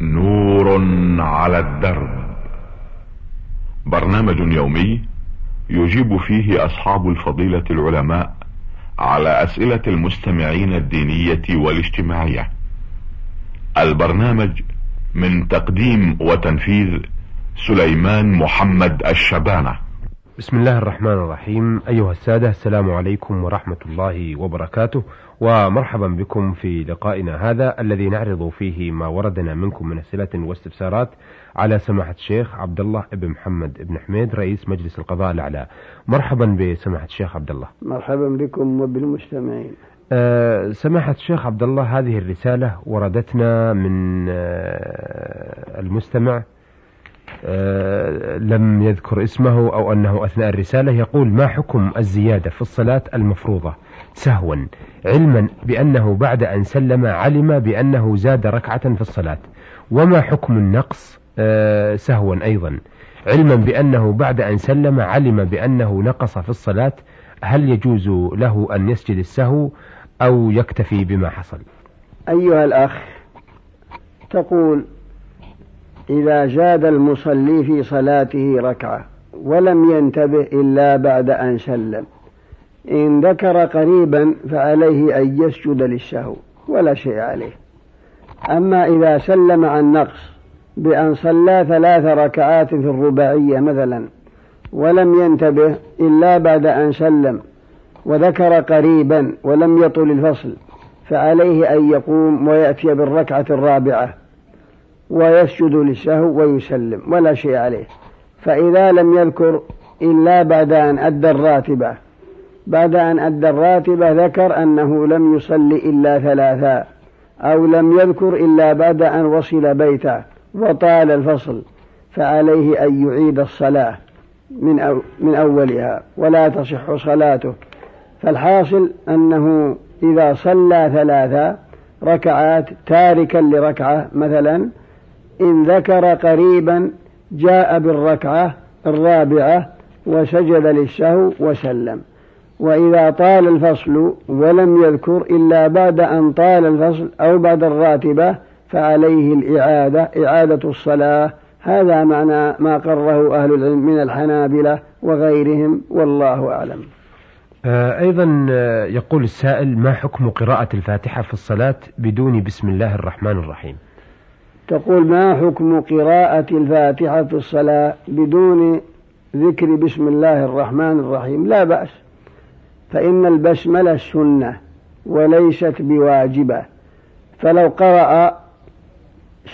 نور على الدرب. برنامج يومي يجيب فيه أصحاب الفضيلة العلماء على أسئلة المستمعين الدينية والاجتماعية. البرنامج من تقديم وتنفيذ سليمان محمد الشبانة. بسم الله الرحمن الرحيم. أيها السادة السلام عليكم ورحمة الله وبركاته. ومرحبا بكم في لقائنا هذا الذي نعرض فيه ما وردنا منكم من أسئلة واستفسارات على سماحة الشيخ عبد الله بن محمد بن حميد رئيس مجلس القضاء الأعلى. مرحبا بسماحة الشيخ عبد الله مرحبا بكم وبالمستمعين. أه سماحة الشيخ عبد الله هذه الرسالة وردتنا من أه المستمع لم يذكر اسمه أو أنه أثناء الرسالة يقول ما حكم الزيادة في الصلاة المفروضة؟ سهوا. علما بأنه بعد أن سلم علم بأنه زاد ركعة في الصلاة. وما حكم النقص؟ أه سهوا أيضا. علما بأنه بعد أن سلم علم بأنه نقص في الصلاة هل يجوز له أن يسجد السهو أو يكتفي بما حصل؟ أيها الأخ تقول إذا زاد المصلي في صلاته ركعة ولم ينتبه إلا بعد أن سلم. إن ذكر قريبا فعليه أن يسجد للسهو ولا شيء عليه. أما إذا سلم عن نقص بأن صلى ثلاث ركعات في الرباعية مثلا ولم ينتبه إلا بعد أن سلم وذكر قريبا ولم يطل الفصل فعليه أن يقوم ويأتي بالركعة الرابعة ويسجد للسهو ويسلم ولا شيء عليه. فإذا لم يذكر إلا بعد أن أدى الراتبة. بعد أن أدى الراتبة ذكر أنه لم يصلي إلا ثلاثا أو لم يذكر إلا بعد أن وصل بيته وطال الفصل. فعليه أن يعيد الصلاة من, أو من أولها ولا تصح صلاته. فالحاصل أنه إذا صلى ثلاثة ركعات تاركا لركعة مثلا إن ذكر قريبا جاء بالركعة الرابعة وسجد للسهو وسلم. وإذا طال الفصل ولم يذكر إلا بعد أن طال الفصل أو بعد الراتبة فعليه الإعادة إعادة الصلاة. هذا معنى ما قره أهل العلم من الحنابلة وغيرهم والله أعلم. أيضا يقول السائل ما حكم قراءة الفاتحة في الصلاة بدون بسم الله الرحمن الرحيم؟ تقول ما حكم قراءة الفاتحة في الصلاة بدون ذكر بسم الله الرحمن الرحيم؟ لا بأس. فإن البسملة سنة وليست بواجبة. فلو قرأ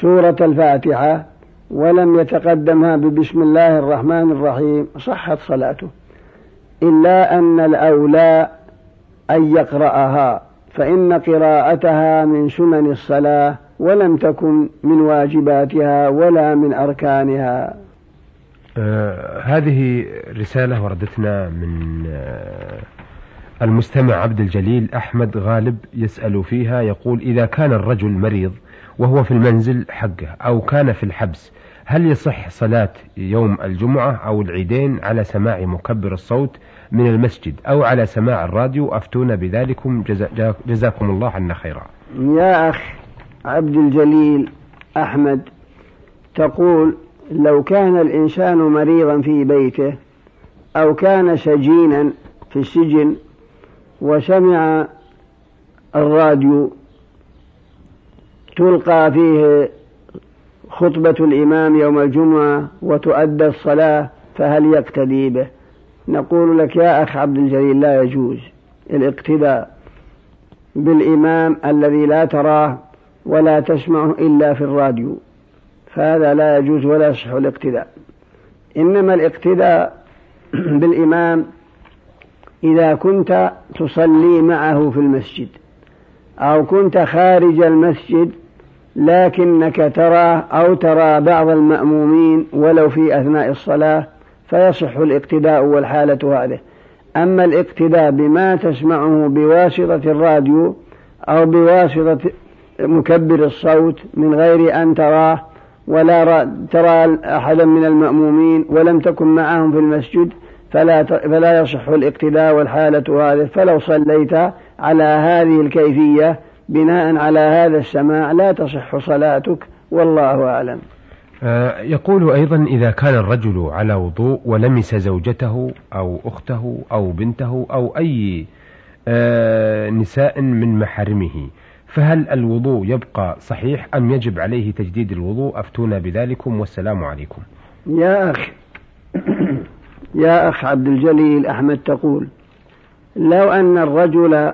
سورة الفاتحة ولم يتقدمها ببسم الله الرحمن الرحيم صحت صلاته. إلا أن الأولى أن يقرأها فإن قراءتها من سنن الصلاة ولم تكن من واجباتها ولا من أركانها. آه هذه رسالة وردتنا من آه المستمع عبد الجليل أحمد غالب يسأل فيها يقول إذا كان الرجل مريض وهو في المنزل حقه أو كان في الحبس هل يصح صلاة يوم الجمعة أو العيدين على سماع مكبر الصوت من المسجد أو على سماع الراديو؟ أفتونا بذلكم. جزا جزاكم الله عنا خيرا. يا أخ عبد الجليل أحمد تقول لو كان الإنسان مريضا في بيته أو كان سجينا في السجن وسمع الراديو تلقى فيه خطبة الإمام يوم الجمعة وتؤدى الصلاة فهل يقتدي به؟ نقول لك يا أخ عبد الجليل لا يجوز. الاقتداء بالإمام الذي لا تراه ولا تسمعه إلا في الراديو فهذا لا يجوز ولا يصح الاقتداء. إنما الاقتداء بالإمام إذا كنت تصلي معه في المسجد أو كنت خارج المسجد لكنك تراه أو ترى بعض المأمومين ولو في أثناء الصلاة فيصح الاقتداء والحالة هذه. أما الاقتداء بما تسمعه بواسطة الراديو أو بواسطة مكبر الصوت من غير أن تراه ولا ترى أحدا من المأمومين ولم تكن معهم في المسجد فلا فلا يصح الاقتداء والحالة هذه. فلو صليت على هذه الكيفية بناء على هذا السماع لا تصح صلاتك والله أعلم. آه، يقول أيضا إذا كان الرجل على وضوء ولمس زوجته أو أخته أو بنته أو أي آه، نساء من محارمه فهل الوضوء يبقى صحيح أم يجب عليه تجديد الوضوء؟ أفتونا بذلكم والسلام عليكم. يا أخ يا أخ عبد الجليل أحمد تقول لو أن الرجل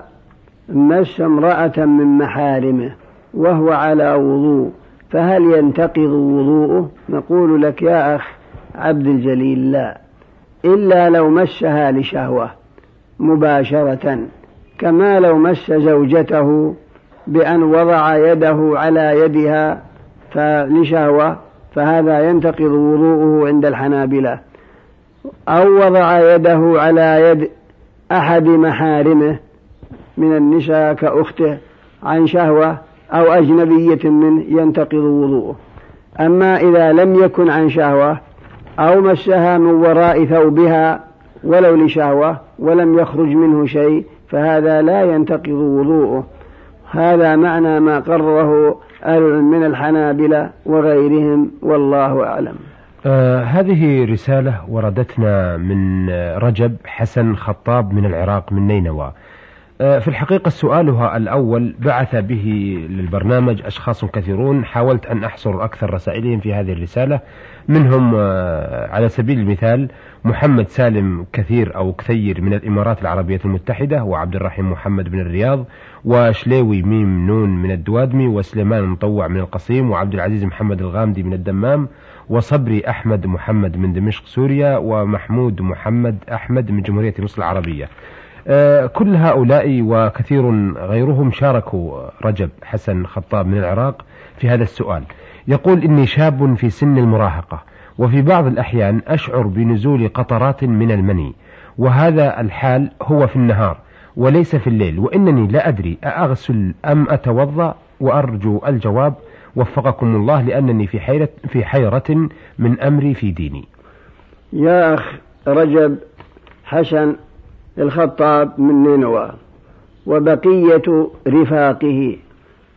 مس امرأة من محارمه وهو على وضوء فهل ينتقض وضوءه؟ نقول لك يا أخ عبد الجليل لا إلا لو مسها لشهوة مباشرة كما لو مس زوجته بأن وضع يده على يدها فلشهوة فهذا ينتقض وضوءه عند الحنابلة. أو وضع يده على يد أحد محارمه من النساء كأخته عن شهوة أو أجنبية منه ينتقض وضوءه. أما إذا لم يكن عن شهوة أو مسها من وراء ثوبها ولو لشهوة ولم يخرج منه شيء فهذا لا ينتقض وضوءه. هذا معنى ما قرره أهل من الحنابلة وغيرهم والله أعلم. آه هذه رسالة وردتنا من رجب حسن خطاب من العراق من نينوى. آه في الحقيقة سؤالها الأول بعث به للبرنامج أشخاص كثيرون. حاولت أن أحصر أكثر رسائلهم في هذه الرسالة. منهم آه على سبيل المثال محمد سالم كثير أو كثير من الإمارات العربية المتحدة وعبد الرحيم محمد من الرياض وشليوي ميم نون من الدوادمي وسليمان مطوع من القصيم وعبد العزيز محمد الغامدي من الدمام وصبري أحمد محمد من دمشق سوريا ومحمود محمد أحمد من جمهورية مصر العربية. آه، كل هؤلاء وكثير غيرهم شاركوا رجب حسن خطاب من العراق في هذا السؤال. يقول إني شاب في سن المراهقة وفي بعض الأحيان أشعر بنزول قطرات من المني وهذا الحال هو في النهار وليس في الليل وإنني لا أدري أأغسل أم أتوضأ وأرجو الجواب وفقكم الله لأنني في حيرة, في حيرة من أمري في ديني. يا أخ رجب حسن الخطاب من نينوى وبقية رفاقه.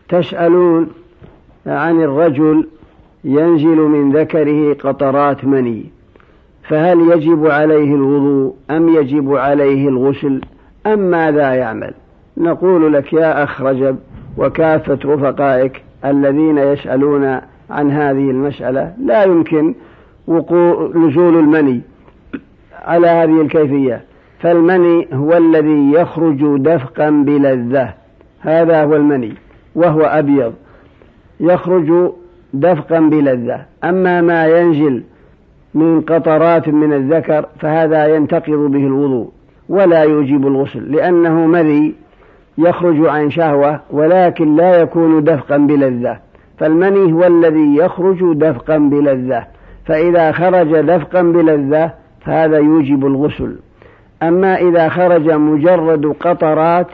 تسألون عن الرجل ينزل من ذكره قطرات مني فهل يجب عليه الوضوء أم يجب عليه الغسل؟ أم ماذا يعمل؟ نقول لك يا أخ رجب وكافة رفقائك الذين يسألون عن هذه المسألة لا يمكن وقوع نزول المني على هذه الكيفية. فالمني هو الذي يخرج دفقا بلذة. هذا هو المني وهو أبيض. يخرج دفقا بلذة. أما ما ينزل من قطرات من الذكر فهذا ينتقض به الوضوء ولا يوجب الغسل لأنه مذي يخرج عن شهوة ولكن لا يكون دفقا بلذة. فالمني هو الذي يخرج دفقا بلذة. فإذا خرج دفقا بلذة فهذا يوجب الغسل. أما إذا خرج مجرد قطرات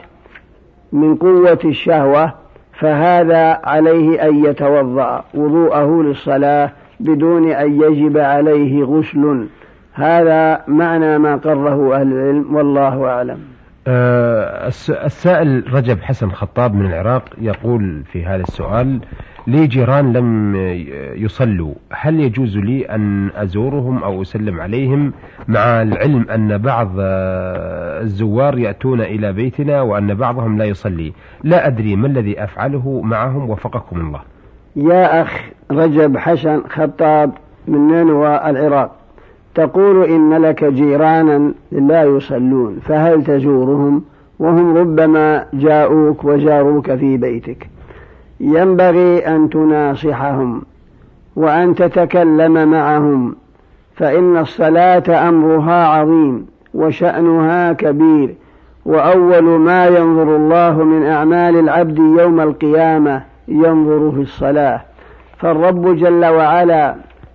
من قوة الشهوة فهذا عليه أن يتوضأ وضوءه للصلاة بدون أن يجب عليه غسل. هذا معنى ما قره أهل العلم والله أعلم. آه، السائل رجب حسن خطاب من العراق يقول في هذا السؤال لي جيران لم يصلوا. هل يجوز لي أن أزورهم أو أسلم عليهم مع العلم أن بعض الزوار يأتون إلى بيتنا وأن بعضهم لا يصلي؟ لا أدري ما الذي أفعله معهم وفقكم الله. يا أخ رجب حسن خطاب من نينوى العراق. تقول إن لك جيرانا لا يصلون فهل تزورهم؟ وهم ربما جاءوك وزاروك في بيتك. ينبغي أن تناصحهم وأن تتكلم معهم فإن الصلاة أمرها عظيم وشأنها كبير وأول ما ينظر الله من أعمال العبد يوم القيامة ينظر في الصلاة. فالرب جل وعلا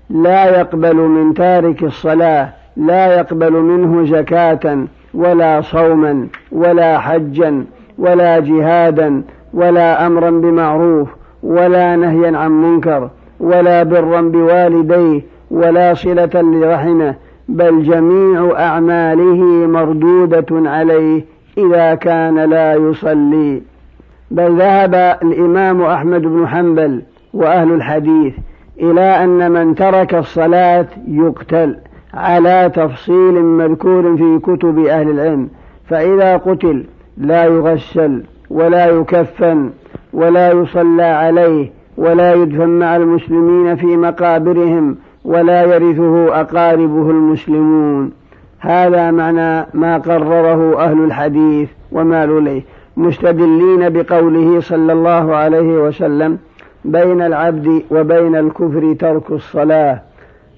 لا يقبل من تارك الصلاة لا يقبل منه زكاة ولا صوما ولا حجا ولا جهادا ولا أمرا بمعروف ولا نهيا عن منكر ولا برا بوالديه ولا صلة لرحمه بل جميع أعماله مردودة عليه إذا كان لا يصلي. بل ذهب الإمام أحمد بن حنبل وأهل الحديث إلى أن من ترك الصلاة يقتل على تفصيل مذكور في كتب أهل العلم فإذا قتل لا يغسل. ولا يكفن ولا يصلى عليه ولا يدفن مع المسلمين في مقابرهم ولا يرثه أقاربه المسلمون. هذا معنى ما قرره أهل الحديث ومالوا إليه مستدلين بقوله صلى الله عليه وسلم بين العبد وبين الكفر ترك الصلاة.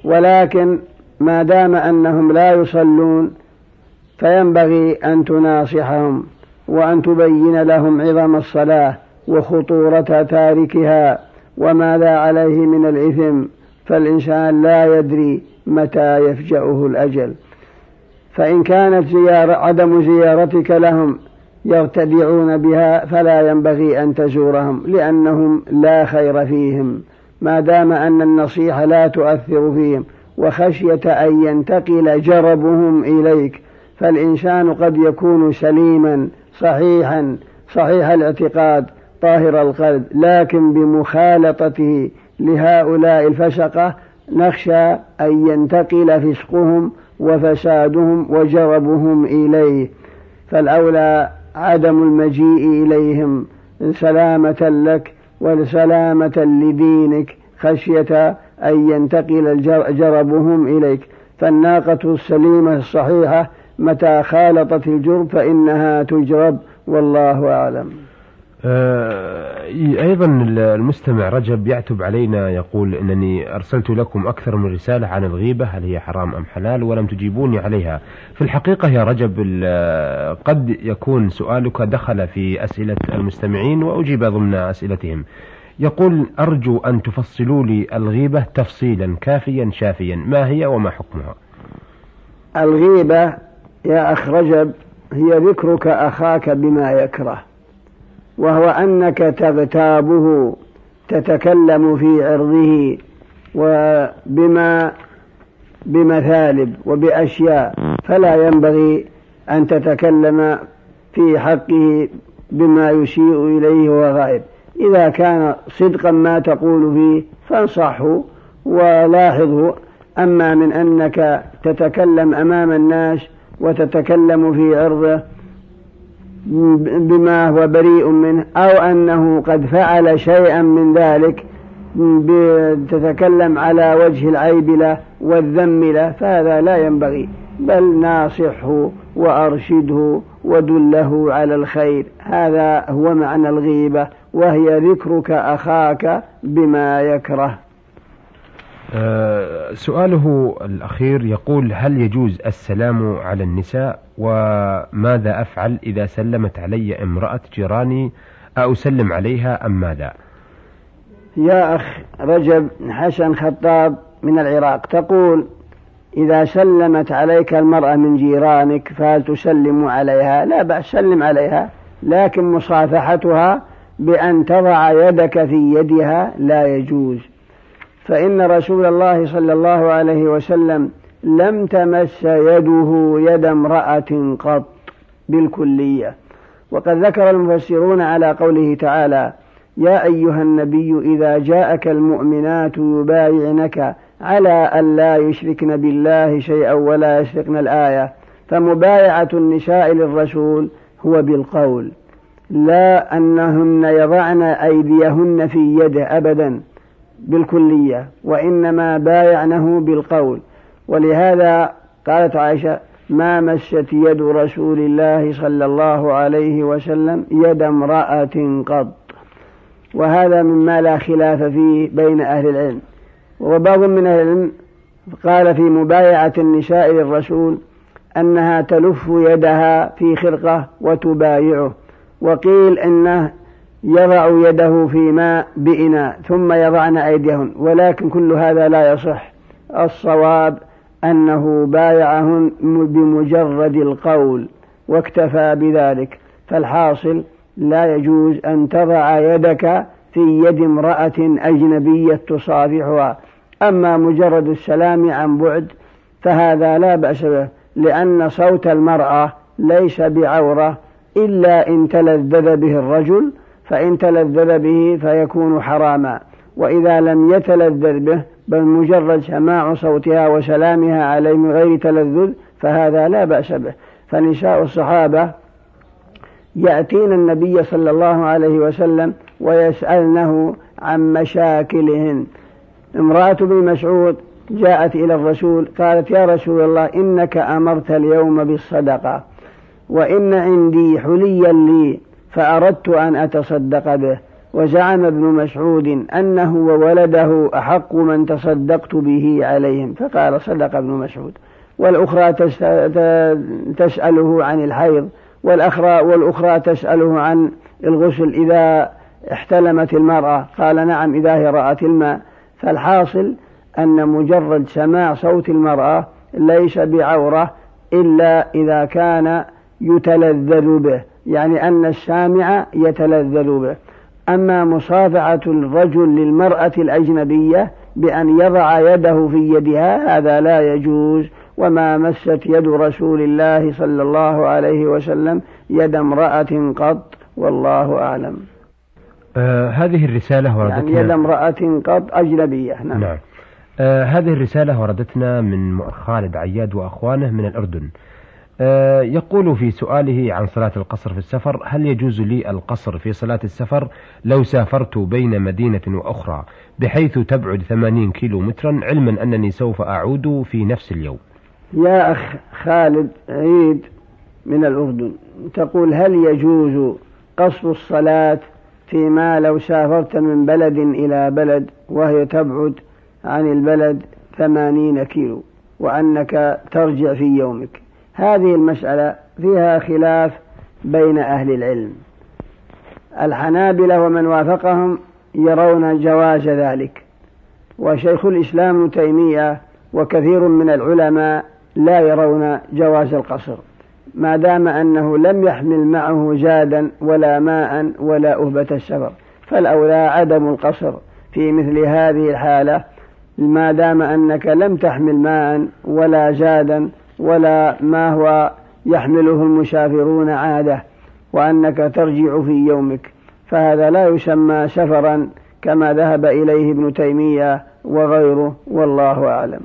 ولكن ما دام أنهم لا يصلون فينبغي أن تناصحهم. وأن تبين لهم عظم الصلاة وخطورة تاركها وماذا عليه من الإثم فالإنسان لا يدري متى يفجأه الأجل. فإن كانت زيارة عدم زيارتك لهم يرتدعون بها فلا ينبغي أن تزورهم لأنهم لا خير فيهم. ما دام أن النصيحة لا تؤثر فيهم وخشية أن ينتقل جربهم إليك فالإنسان قد يكون سليما صحيحا صحيح الاعتقاد طاهر القلب. لكن بمخالطته لهؤلاء الفسقة نخشى أن ينتقل فسقهم وفسادهم وجربهم إليه. فالأولى عدم المجيء إليهم سلامة لك وسلامة لدينك خشية أن ينتقل جربهم إليك. فالناقة السليمة الصحيحة متى خالطت الجرب فإنها تجرب والله أعلم. آه، أيضا المستمع رجب يعتب علينا يقول أنني أرسلت لكم أكثر من رسالة عن الغيبة هل هي حرام أم حلال ولم تجيبوني عليها. في الحقيقة يا رجب قد يكون سؤالك دخل في أسئلة المستمعين وأجيب ضمن أسئلتهم. يقول أرجو أن تفصلوا لي الغيبة تفصيلا كافيا شافيا ما هي وما حكمها؟ الغيبة يا أخ رجب هي ذكرك أخاك بما يكره وهو أنك تغتابه تتكلم في عرضه وبما بمثالب وبأشياء فلا ينبغي أن تتكلم في حقه بما يسيء إليه وهو غائب. إذا كان صدقا ما تقول فيه فانصحه ولاحظه أما من أنك تتكلم أمام الناس وتتكلم في عرضه بما هو بريء منه أو أنه قد فعل شيئا من ذلك تتكلم على وجه العيب له والذم له فهذا لا ينبغي. بل ناصحه وأرشده ودله على الخير. هذا هو معنى الغيبة وهي ذكرك أخاك بما يكره. سؤاله الأخير يقول هل يجوز السلام على النساء؟ وماذا أفعل إذا سلمت علي امرأة جيراني؟ أسلم عليها أم ماذا؟ يا أخ رجب حسن خطاب من العراق تقول إذا سلمت عليك المرأة من جيرانك فهل تسلم عليها؟ لا بأس سلم عليها لكن مصافحتها بأن تضع يدك في يدها لا يجوز. فإن رسول الله صلى الله عليه وسلم لم تمس يده يد امرأة قط بالكلية. وقد ذكر المفسرون على قوله تعالى يا أيها النبي إذا جاءك المؤمنات يبايعنك على أن لا يشركن بالله شيئا ولا يسرقن الآية فمبايعة النساء للرسول هو بالقول لا أنهن يضعن أيديهن في يده أبدا. بالكلية وإنما بايعنه بالقول. ولهذا قالت عائشة ما مست يد رسول الله صلى الله عليه وسلم يد امرأة قط. وهذا مما لا خلاف فيه بين أهل العلم. وبعض من أهل العلم. قال في مبايعة النساء للرسول أنها تلف يدها في خرقة وتبايعه. وقيل إنه يضع يده في ماء بإناء ثم يضعن أيديهن ولكن كل هذا لا يصح. الصواب أنه بايعهن بمجرد القول واكتفى بذلك. فالحاصل لا يجوز أن تضع يدك في يد امرأة أجنبية تصافحها. أما مجرد السلام عن بعد فهذا لا بأس به لأن صوت المرأة ليس بعورة إلا إن تلذذ به الرجل فإن تلذذ به فيكون حراما. وإذا لم يتلذذ به بل مجرد سماع صوتها وسلامها عليه من غير تلذذ فهذا لا بأس به. فنساء الصحابة يأتين النبي صلى الله عليه وسلم ويسألنه عن مشاكلهن. امرأة بن مسعود جاءت إلى الرسول قالت يا رسول الله إنك أمرت اليوم بالصدقة وإن عندي حليا لي. فأردت أن أتصدق به وزعم ابن مسعود أنه وولده أحق من تصدقت به عليهم فقال صدق ابن مسعود. والأخرى تسأله عن الحيض والأخرى, والأخرى تسأله عن الغسل إذا احتلمت المرأة. قال نعم إذا هي رأت الماء. فالحاصل أن مجرد سماع صوت المرأة ليس بعورة إلا إذا كان يتلذذ به. يعني أن السامع يتلذذ به. أما مصافعة الرجل للمرأة الأجنبية بأن يضع يده في يدها هذا لا يجوز. وما مست يد رسول الله صلى الله عليه وسلم يد امرأة قط والله أعلم. آه هذه الرسالة وردتنا يعني يد امرأة قط أجنبية نعم, نعم. آه هذه الرسالة وردتنا من خالد عياد وأخوانه من الأردن. يقول في سؤاله عن صلاة القصر في السفر هل يجوز لي القصر في صلاة السفر لو سافرت بين مدينة وأخرى بحيث تبعد ثمانين كيلو مترا؟ علما أنني سوف أعود في نفس اليوم. يا أخ خالد عيد من الأردن. تقول هل يجوز قصر الصلاة فيما لو سافرت من بلد إلى بلد وهي تبعد عن البلد ثمانين كيلو وأنك ترجع في يومك؟ هذه المسألة فيها خلاف بين أهل العلم. الحنابلة ومن وافقهم يرون جواز ذلك وشيخ الإسلام ابن تيمية وكثير من العلماء لا يرون جواز القصر ما دام أنه لم يحمل معه زادا ولا ماء ولا أهبة السفر. فالأولى عدم القصر في مثل هذه الحالة ما دام أنك لم تحمل ماء ولا زادا ولا ما هو يحمله المسافرون عادة وأنك ترجع في يومك. فهذا لا يسمى سفرا كما ذهب إليه ابن تيمية وغيره والله أعلم.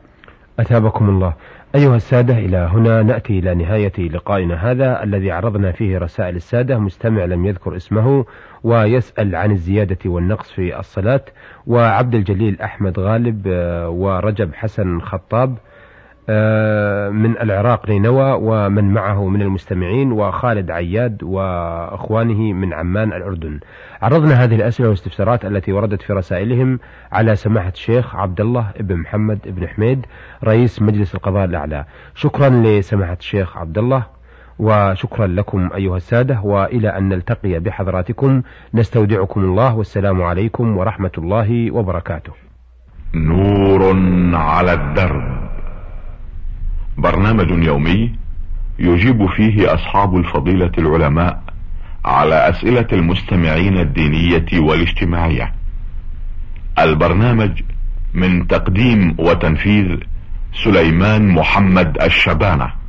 أثابكم الله. أيها السادة إلى هنا نأتي إلى نهاية لقائنا هذا الذي عرضنا فيه رسائل السادة. مستمع لم يذكر اسمه ويسأل عن الزيادة والنقص في الصلاة. وعبد الجليل أحمد غالب آه، ورجب حسن خطاب من العراق نينوى ومن معه من المستمعين وخالد عياد وإخوانه من عمان الأردن. عرضنا هذه الأسئلة والاستفسارات التي وردت في رسائلهم على سماحة الشيخ عبد الله بن محمد بن حميد رئيس مجلس القضاء الأعلى. شكرا لسماحة الشيخ عبد الله وشكرا لكم أيها السادة وإلى أن نلتقي بحضراتكم نستودعكم الله والسلام عليكم ورحمة الله وبركاته. نور على الدرب برنامج يومي يجيب فيه أصحاب الفضيلة العلماء على أسئلة المستمعين الدينية والاجتماعية. البرنامج من تقديم وتنفيذ سليمان محمد الشبانة.